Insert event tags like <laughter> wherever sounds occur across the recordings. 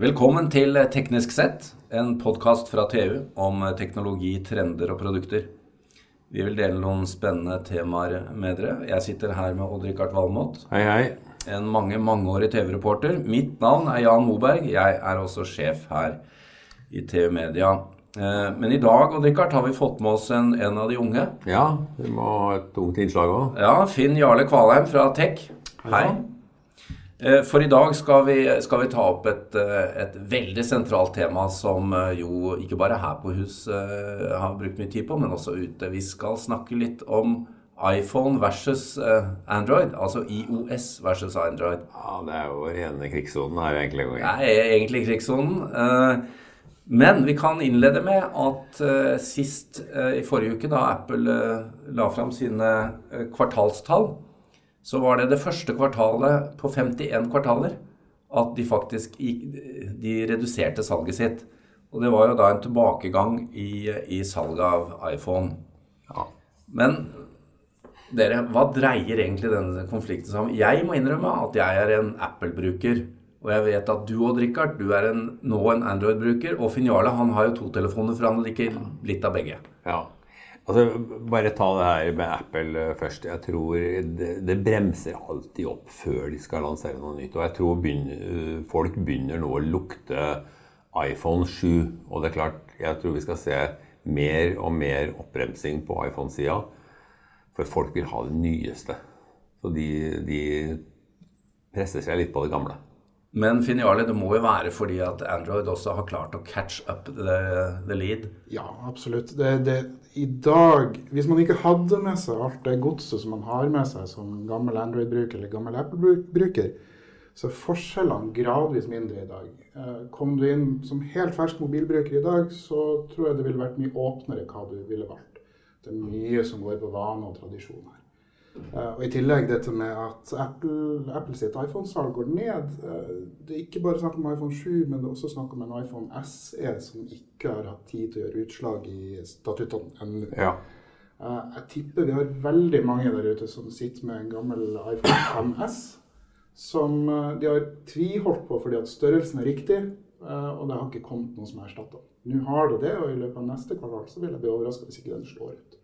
Velkommen til Teknisk sett, en podkast fra TU om teknologi, trender og produkter. Vi vil dele noen spennende temaer med dere. Jeg sitter her med Odd-Rikard Valmot. Hei, hei. En mange, mangeårig TV-reporter. Mitt navn er Jan Moberg. Jeg er også sjef her i TV Media. Eh, men i dag Odd-Rikard, har vi fått med oss en, en, av de unge. Ja, vi må ha et ungt innslag òg. Ja, Finn Jarle Kvalheim fra Tech. Hei. Eh, for i dag skal vi, skal vi ta opp et, eh, et, veldig sentralt tema som eh, jo ikke bare her på hus har brukt mye tid på, men også ute. Vi skal snakke litt om iPhone versus Android. Altså IOS versus Android. Ja, det er jo rene krigssonen her egentlig. Det er egentlig krigssonen. Men vi kan innlede med at sist i forrige uke, da Apple la fram sine kvartalstall, så var det det første kvartalet på 51 kvartaler at de faktisk de reduserte salget sitt. Og det var jo da en tilbakegang i, i salget av iPhone. Ja. Men dere, hva dreier egentlig denne konflikten seg om? Jeg må innrømme at jeg er en Apple-bruker. Og jeg vet at du og Richard, du er en, nå en Android-bruker. Og Finjale han har jo to telefoner, for han liker litt av begge. Ja. Altså, bare ta det her med Apple eh, først. Jeg tror det, det, bremser alltid opp før de skal lansere noe nytt. Og jeg tror begynner, eh, folk begynner nå å lukte iPhone 7. Og det er klart, jeg tror vi skal se mer og mer oppbremsing på iPhone-sida. For folk vil ha det nyeste. Så de, de presser seg litt på det gamle. Men Finiali, det må jo være fordi at Android også har klart å catch up the, the lead? Ja, absolutt. Det, det, I dag, hvis man ikke hadde med seg alt det godset som man har med seg som gammel Android-bruker eller gammel Apple-bruker, så er forskjellene gradvis mindre i dag. Eh, kom du inn som helt fersk mobilbruker i dag, så tror jeg det ville vært mye åpnere hva du ville valgt. Det er mye som går på vane og tradisjon her. Uh, og I tillegg dette med at Apple, Apple sitt iPhone-salg går ned. Uh, det er ikke bare snakk om iPhone 7, men det er også snakk om en iPhone SE som ikke har hatt tid til å gjøre utslag i statuttene ennå. Ja. Uh, jeg tipper vi har veldig mange der ute som sitter med en gammel iPhone 5S som de har tviholdt på fordi at størrelsen er riktig, og det har ikke kommet noe som er erstatta. Nå har det det, og i løpet av neste kvartal så vil jeg bli overraska hvis ikke den slår ut.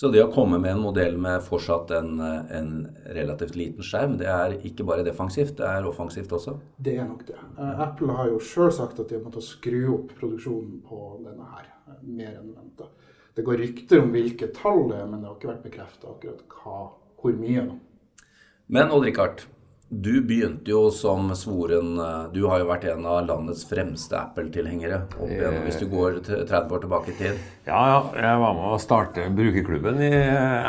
Så det å komme med en modell med fortsatt en, en, relativt liten skjerm, det er ikke bare defensivt, det er offensivt også? Det er nok det. Uh, Apple har jo sjøl sagt at de har måttet skru opp produksjonen på denne her, uh, mer enn venta. Det går rykter om hvilke tall det er, men det har ikke vært bekrefta akkurat hva, hvor mye. nå. Men Odd-Rikard, du begynte jo som svoren eh, Du har jo vært en av landets fremste Apple-tilhengere. Hvis du går 30 år tilbake i tid. Ja, ja. Jeg var med å starte brukerklubben i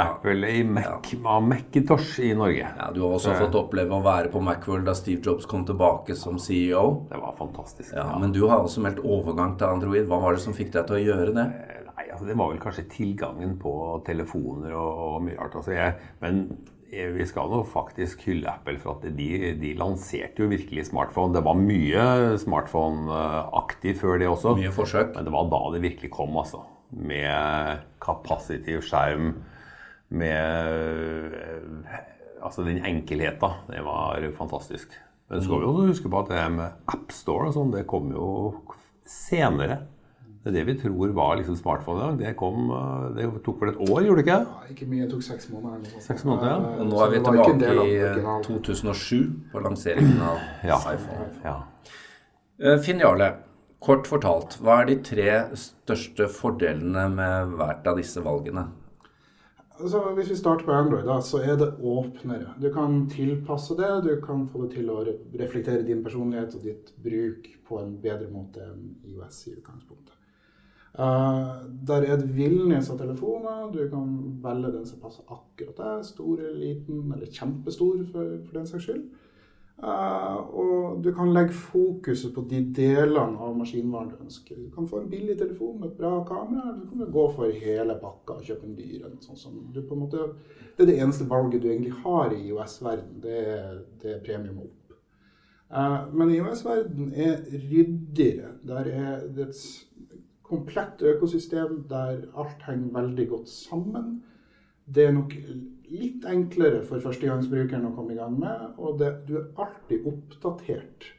Apple i Mac, ja. Macintosh i Norge. Ja, Du har også fått oppleve å være på Macworld da Steve Jobs kom tilbake som CEO. Det var fantastisk. Ja, Men du har også meldt overgang til Android. Hva var det som fikk deg til å gjøre det? Eh, nei, altså Det var vel kanskje tilgangen på telefoner og, og mye rart. Altså jeg, men Eh, vi skal nå faktisk hylle Apple for at de, de, lanserte jo virkelig smartphone. Det var mye smartphone-aktig før det også. Mye forsøk. Men det var da det virkelig kom, altså. Med kapasitiv skjerm, med eh, Altså den enkelheten. Det var fantastisk. Men så skal vi også huske på at det med AppStore og sånn, det kom jo senere. Det er det vi tror var liksom smartphone i dag. Det, kom, eh, det tok vel et år, gjorde det ikke? Ja, ikke mye. Det tok seks måneder. Seks måneder, ja. Og nå er vi tilbake i 2007 på lanseringen av <clears throat> ja. iPhone. Ja. Eh, Finn Jarle, kort fortalt, hva er de tre største fordelene med hvert av disse valgene? Altså, hvis vi starter på Android, da, så er det åpnere. Du kan tilpasse det. Du kan få det til å reflektere din personlighet og ditt bruk på en bedre måte enn IOS i utgangspunktet. Uh, der er et villnis av telefoner. Du kan velge den som passer akkurat deg. Stor eller liten, eller kjempestor for, for den saks skyld. Uh, og du kan legge fokuset på de delene av maskinvaren du ønsker. Du kan få en billig telefon med et bra kamera, eller du kan gå for hele pakka og kjøpe en dyr. Sånn som du på en måte, det er det eneste valget du egentlig har i IOS-verden. Det, det, er premium opp. Uh, men IOS-verden er ryddigere. Der er det et komplett økosystem der alt henger veldig godt sammen. Det er nok litt enklere for førstegangsbrukeren å komme i gang med, og det, du er alltid oppdatert.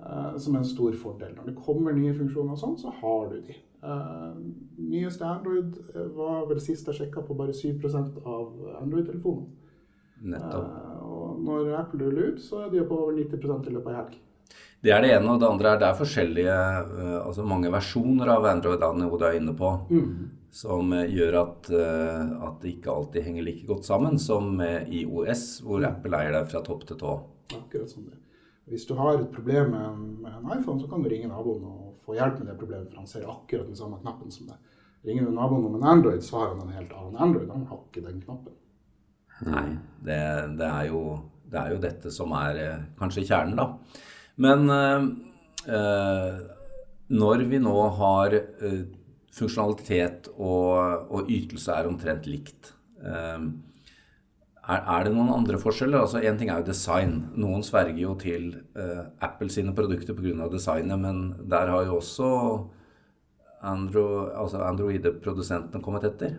eh, som er en stor fordel. Når det kommer nye funksjoner og sånn, så har du de. Uh, nyeste Android var vel sist jeg sjekka på bare 7% av Android-telefonen. Nettopp. Uh, og når Apple ruller ut, så er de på over 90 i løpet av helg. Det er det ene, og det andre er det er forskjellige, uh, altså mange versjoner av Android Neo du er inne på, mm. som gjør at, at, det ikke alltid henger like godt sammen som med IOS, hvor Apple eier deg fra topp til tå. Akkurat sånn det. Hvis du har et problem med en, med en iPhone, så kan du ringe naboen og få hjelp med det problemet, for han ser akkurat den samme knappen som deg. Ringer du naboen om en Android, så har han en helt annen Android. Han har ikke den knappen. Nei, det, det, er, jo, det er, jo, dette som er eh, kanskje kjernen, da. Men øh, øh, når vi nå har øh, funksjonalitet og, og, ytelse er omtrent likt er, er, det noen andre forskjeller? Altså Én ting er jo design. Noen sverger jo til Apple sine produkter pga. designet, men der har jo også Andro, altså Android-produsentene kommet etter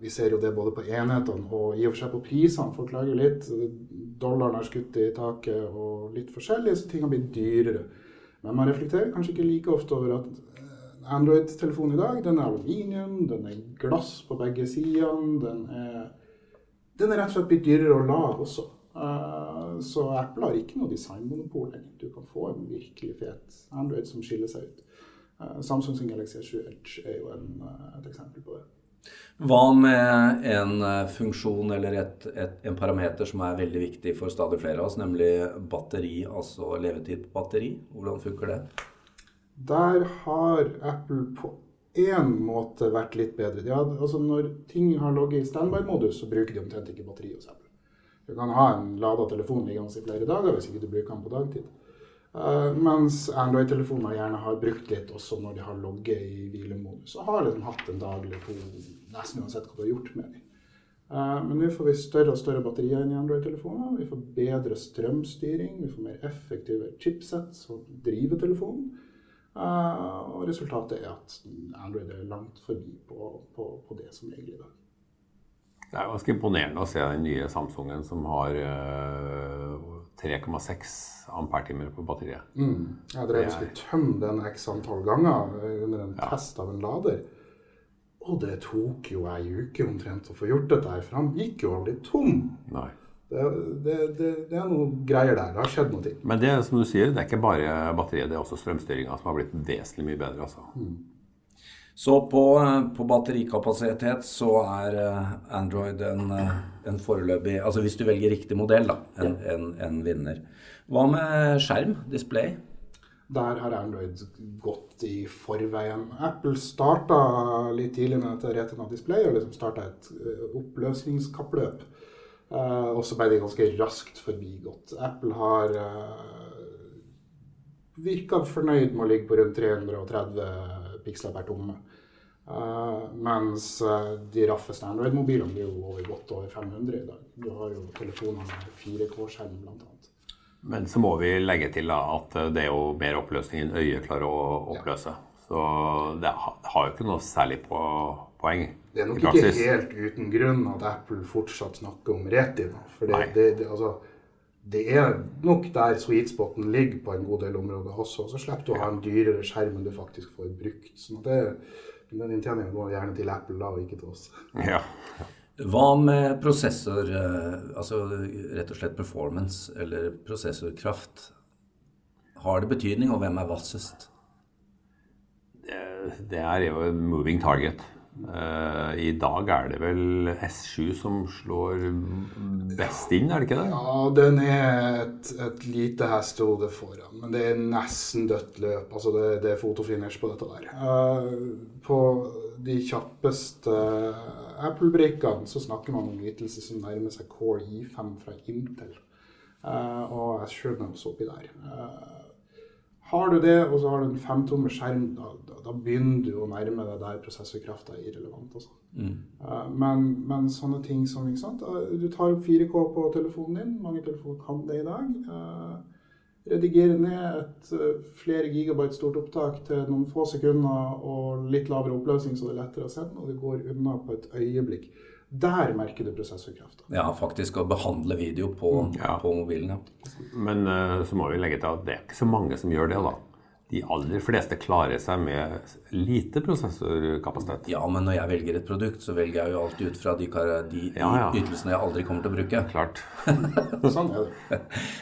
vi ser jo det både på enhetene og i og for seg på prisene. Folk klager litt. Dollaren har skutt i taket og litt forskjellig, så ting har blitt dyrere. Men man reflekterer kanskje ikke like ofte over at eh, Android-telefonen i dag, den er aluminium, den er glass på begge sidene. Den er, den er rett og slett blitt dyrere å lage også. Uh, så Apple har ikke noe designmonopol. Du kan få en virkelig fet Android som skiller seg ut. Samsung sin Galaxy 7 Edge er jo en, et eksempel på det. Hva med en eh, funksjon eller et, et, en parameter som er veldig viktig for stadig flere av oss, nemlig batteri, altså levetid på batteri? Hvordan funker det? Der har Apple på én måte vært litt bedre. Ja, altså når ting har ligget i standby-modus, så bruker de omtrent ikke batteri hos Apple. Du kan ha en lada telefon liggende i flere dager hvis ikke du bruker den på dagtid. Uh, mens Android-telefoner gjerne har brukt litt også når de har logget i hvilemodus. Og har liksom hatt en dag eller to nesten uansett hva du har gjort med dem. Uh, men nå får vi større og større batterier inn i Android-telefoner. Vi får bedre strømstyring, vi får mer effektive chipsets som driver telefonen. Uh, og resultatet er at Android er langt forbi på, på, på det som ligger i dag. Det er ganske imponerende å se den nye Samsungen som har 3,6 amperetimer på batteriet. Mm. Jeg drev og skulle tømme den x antall ganger under en ja. test av en lader. Og det tok jo ei uke omtrent å få gjort dette her, for han gikk jo aldri tom. Nei. Det, det, det, det, er noe greier der. Det har skjedd noe. Men det som du sier, det er ikke bare batteriet, det er også strømstyringa som har blitt vesentlig mye bedre. altså. Mm. Så på, på, batterikapasitet så er eh, Android en, eh, en foreløpig Altså hvis du velger riktig modell, da, en, en, en vinner. Hva med skjerm, display? Der har Android gått i forveien. Apple starta litt tidlig med dette Retina Display og liksom starta et eh, oppløsningskappløp. Uh, og så ble de ganske raskt forbigått. Apple har uh, virka fornøyd med å ligge på rundt 330 piksler per tomme. Uh, mens uh, de raffeste Android-mobilene blir jo over godt over 500 i dag. Du har jo telefoner med 4K-skjerm bl.a. Men så må vi legge til da, at det er jo mer oppløsning enn øyet klarer å oppløse. Ja. Så det har jo ikke noe særlig på poeng. Det er nok ikke helt uten grunn at Apple fortsatt snakker om retina. For det, det, det, altså, det er nok der sweet spoten ligger på en god del områder også. Så slipper du å ha en dyrere skjerm enn du faktisk får brukt. Så det, den inntjeningen går gjerne til Apple da, og ikke til oss. Ja. Hva med prosessor, eh, altså rett og slett performance, eller prosessorkraft? Har det betydning, og hvem er vassest? Det, det er jo en moving target. Uh, I dag er det vel S7 som slår best inn, er det ikke det? Ja, den er et, et lite hestehode foran, men det er nesten dødt løp. Altså det, det er fotofinish på dette der. Uh, på de kjappeste Apple-brikkene så snakker man om ytelse som nærmer seg Core I5 fra Intel. Uh, og S7 er også oppi der. Har du det, og så har du en femtommer skjerm, da, da, da, begynner du å nærme deg der prosessorkrafta er irrelevant. Altså. Mm. Uh, men, men, sånne ting som ikke sant? Uh, Du tar opp 4K på telefonen din. Mange telefoner kan det i dag. Uh, redigere ned et flere gigabyte stort opptak til noen få sekunder og litt lavere oppløsning, så det er lettere å sende, og det går unna på et øyeblikk. Der merker du prosessorkrafta. Ja, faktisk å behandle video på, Ja. på mobilen. Ja. Men uh, så må vi legge til at det er ikke så mange som gjør det, da. De aller fleste klarer seg med lite prosessorkapasitet. ja, men når jeg velger et produkt, så velger jeg jo alltid ut fra de, de, de Ja, ja. ytelsene jeg aldri kommer til å bruke. Klart. <laughs> Sånn er det.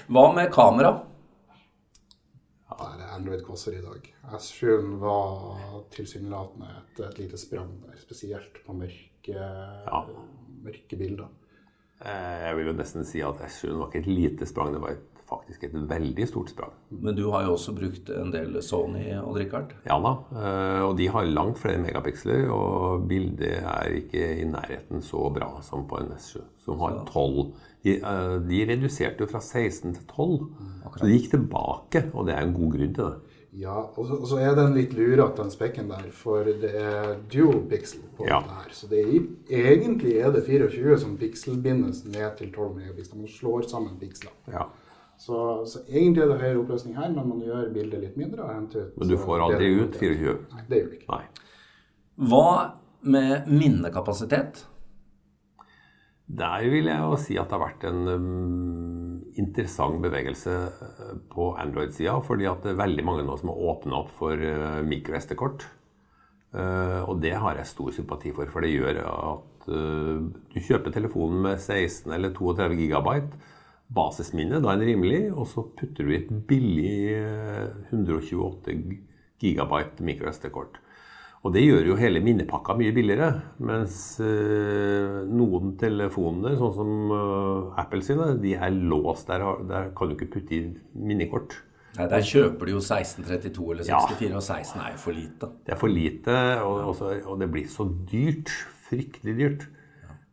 Hva med kamera? Er Android kosser i dag. S7 var tilsynelatende et, et lite sprang der, spesielt på mørke, mørke bilder. Eh, Jeg vil jo nesten si at S7 var ikke et lite sprang, det var et, faktisk et veldig stort sprang. Men du har jo også brukt en del Sony, og Richard? Ja da, eh, og de har langt flere megapiksler, og bildet er ikke i nærheten så bra som på en S7, som har 12. De, eh, de reduserte jo fra 16 til 12, så de gikk tilbake, og det er en god grunn til det. Ja, og så, og så er den litt lurete, den spekken der, for det er dual pixel på Ja. det her. Så det er, egentlig er det 24 som pikselbindes ned til 12 megapiksler. Man slår sammen piksler. Ja. Så, så egentlig er det høyere oppløsning her, men man gjør bildet litt mindre. og henter ut Men du får aldri ut kvalitet. 24. Nei, det gjør du ikke. Nei. Hva med minnekapasitet? Der vil jeg jo si at det har vært en um, interessant bevegelse uh, på Android-sida. Fordi at det er veldig mange nå som har åpna opp for uh, mikro-SD-kort. Uh, og det har jeg stor sympati for, for det gjør at uh, du kjøper telefonen med 16 eller 32 gigabyte. Basisminne, da er den rimelig, og så putter du i et billig uh, 128 gigabyte mikro-SD-kort. Og det gjør jo hele minnepakka mye billigere. Mens eh, noen telefoner, sånn som eh, Apple sine, de er låst. Der, der kan du ikke putte i minnekort. Nei, Der kjøper du jo 1632 eller Ja. 64, og 16 er jo for lite. Det er for lite, og, og, så, og det blir så dyrt. Fryktelig dyrt.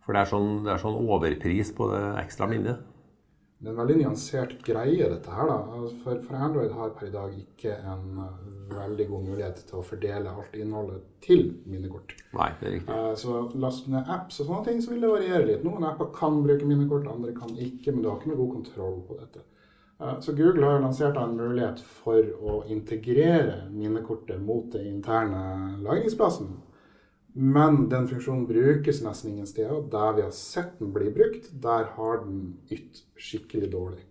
For det er sånn, det er sånn overpris på det ekstra minnet. Det er en veldig nyansert greie, dette her. da. Altså, For, for Android har per i dag ikke en uh, veldig god mulighet til å fordele alt innholdet til minnekort. Nei, det er riktig. Uh, Så last ned apps og sånne ting, så vil det variere litt. Noen apper kan bruke minnekort, andre kan ikke, men du har ikke noe god kontroll på dette. Uh, Så Google har lansert en mulighet for å integrere minnekortet mot den interne lagringsplassen. Men den funksjonen brukes nesten ingen steder. Der vi har sett den bli brukt, der har den ytt skikkelig dårlig.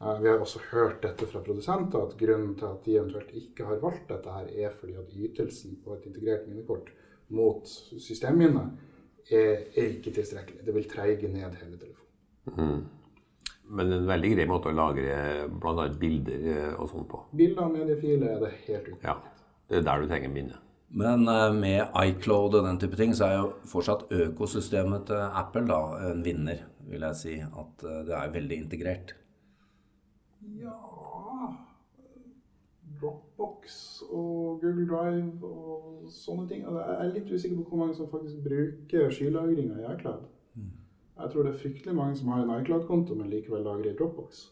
Eh, Vi har også hørt dette fra produsenter, at grunnen til at de eventuelt ikke har valgt dette, her er fordi at ytelsen på et integrert minnekort mot systemminnet er, er ikke tilstrekkelig. Det vil treige ned hele telefonen. Men en veldig grei måte å lagre bl.a. bilder eh, og sånn på. Bilder og mediefiler er det helt uten. Ja, Det er der du trenger minne. Men eh, med iCloud og den type ting, så er jo fortsatt økosystemet til Apple da en vinner, vil jeg si. At eh, det er veldig integrert. Ja Dropbox og Google Drive og sånne ting. Jeg er litt usikker på hvor mange som faktisk bruker skylagringa i iCloud. Jeg tror det er fryktelig mange som har en iCloud-konto, men likevel lagrer i Dropbox.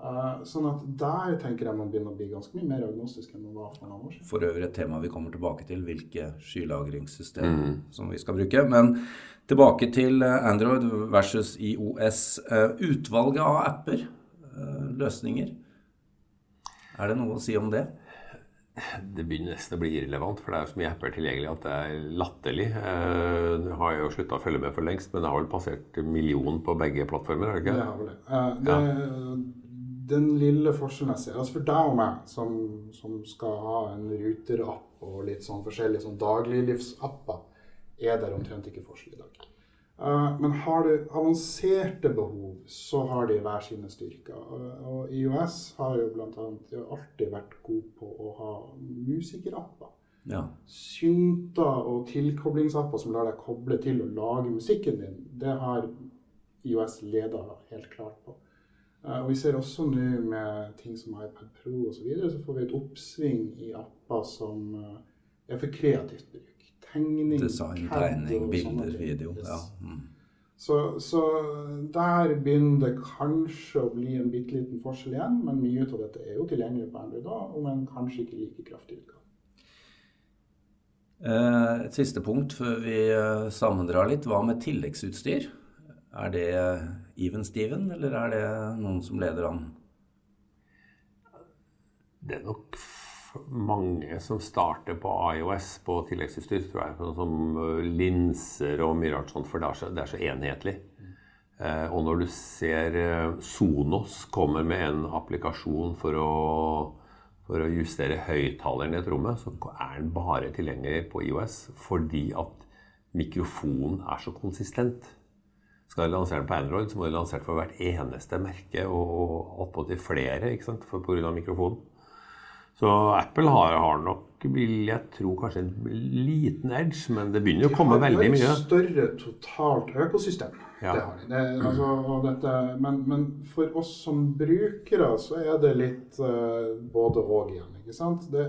Eh, sånn at der tenker jeg man begynner å bli ganske mye mer agnostisk enn man var for noen år siden. For øvrig et tema vi kommer tilbake til, hvilke skylagringssystem som vi skal bruke. Men tilbake til eh, Android versus IOS. Uh, Utvalget av apper, uh, løsninger. Er det noe å si om det? Det begynner nesten å bli irrelevant, for det er så mye apper tilgjengelig at det er latterlig. Eh, Nå har jeg jo slutta å følge med for lengst, men det har vel passert million på begge plattformer? har det Det er vel det. det det Den lille forskjellen jeg ser altså For deg og meg, som, som skal ha en ruterapp og litt sånn forskjellige sånn dagliglivsapper, er der omtrent ikke forskjell i dag. Uh, men har du avanserte behov, så har de hver sine styrker. Uh, Og IOS har jo bl.a. alltid vært god på å ha musikerapper. Ja. Synter og tilkoblingsapper som lar deg koble til og lage musikken din, det har IOS leda helt klart på. Og Vi ser også nå med ting som iPad Pro osv., så, videre, så får vi et oppsving i apper som uh, er for kreativt bruk. Tegning, Design, tegning, bilder, video. Ja. Mm. Så, så der begynner det kanskje å bli en bitte liten forskjell igjen, men mye av dette er jo tilgjengelig på Android da, om en kanskje ikke like kraftig utgave. Eh, Et siste punkt før vi sammendrar litt. Hva med tilleggsutstyr? Er det even steven, eller er det noen som leder an? Det er nok mange som starter på iOS på tilleggsutstyr, tror jeg. Sånn som eh, linser og mye rart sånt, for det er så, det er så enhetlig. Eh, og når du ser eh, Sonos kommer med en applikasjon for å, for å justere høyttaleren i et rommet, så er den bare tilgjengelig på IOS fordi at mikrofonen er så konsistent. Skal lansere den på Android, så må du lansere den for hvert eneste merke og attpåtil flere ikke sant, for pga. mikrofonen. Så Apple har, har, nok, vil jeg tro, kanskje en liten edge, men det begynner å komme veldig mye. De har et større totalt økosystem. Ja. Det har de. Det, altså, dette, men, men, for oss som brukere så er det litt uh, både og igjen. ikke sant? Det,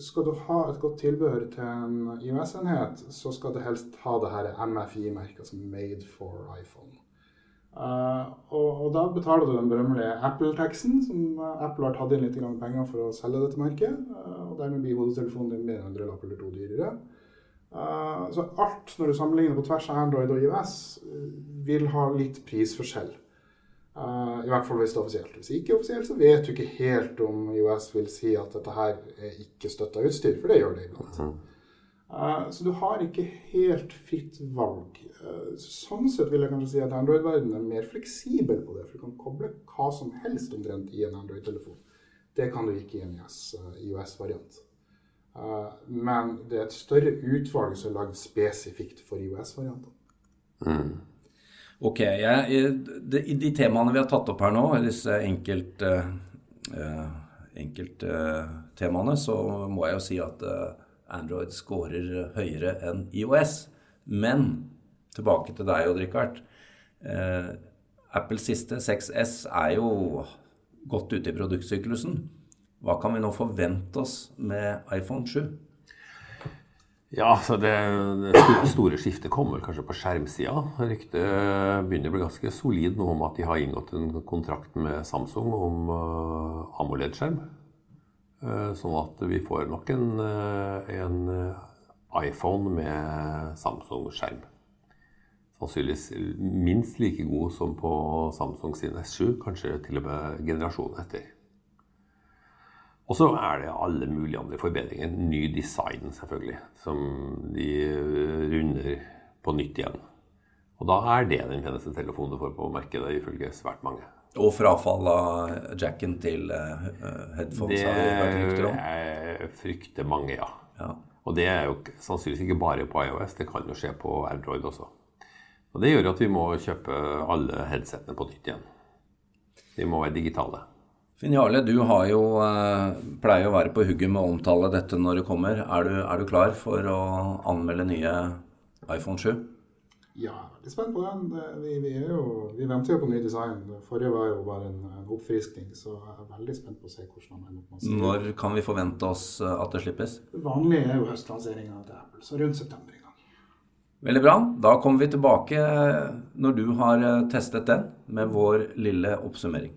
skal du ha et godt tilbehør til en IOS-enhet, så skal du helst ha det her MFI-merket, altså Made for iPhone. Uh, og, og, da betaler du den berømmelige Apple-taxen, som uh, Apple har tatt inn litt penger for å selge dette merket. Uh, og dermed blir hodetelefonen din mer enn en hundrelapp eller to dyrere. så alt når du sammenligner på tvers av Android og IOS, vil ha litt prisforskjell. I hvert fall hvis det er offisielt. Hvis ikke offisielt, så vet du ikke helt om IOS vil si at dette her er ikke støtta utstyr, for det gjør det iblant. Uh, så du har ikke helt fritt valg. Uh, sånn sett vil jeg kanskje si at Android-verdenen er mer fleksibel på det. For du kan koble hva som helst omtrent i en Android-telefon. Det kan du ikke i en IOS-variant. Uh, men det er et større utvalg som er lagd spesifikt for IOS-variantene. Mm. Ok. Jeg, de, de, temaene vi har tatt opp her nå, disse enkelte enkelt, temaene, så må jeg jo si at Android scorer høyere enn IOS. Men tilbake til deg, Odd Rikard. Eh, Apples siste 6S er jo godt ute i produktsyklusen. Hva kan vi nå forvente oss med iPhone 7? Ja, så det, det store skiftet kommer kanskje på skjermsida. Ryktet begynner å bli ganske solid nå om at de har inngått en kontrakt med Samsung om uh, AMOLED-skjerm. Uh, sånn at vi får nok en, eh, en iPhone med Samsung-skjerm. Sannsynligvis minst like god som på Samsung sin S7, kanskje til og med generasjonen etter. Og så er det alle mulige andre forbedringer. Ny design, selvfølgelig, som de runder på nytt igjen. Og da er det den peneste telefonen du får på markedet, ifølge svært mange. Og frafall av jacken til uh, headphones det? Det frykter mange, ja. ja. Og det er jo sannsynligvis ikke bare på iOS, det kan jo skje på Android også. Og Det gjør at vi må kjøpe alle headsetene på nytt igjen. De må være digitale. Finn Jarle, du har jo, uh, pleier å være på hugget med å omtale dette når det kommer. Er du, er du klar for å anmelde nye iPhone 7? Ja, jeg er spent på den. Vi, vi, jo, vi, venter jo på ny design. Forrige var jo bare en, en oppfriskning, så jeg er veldig spent på å se hvordan den ender Når kan vi forvente oss eh, at det slippes? Det vanlige er jo høstlanseringa til Apple, så rundt september en gang. Veldig bra. Da kommer vi tilbake eh, når du har eh, testet den, med vår lille oppsummering.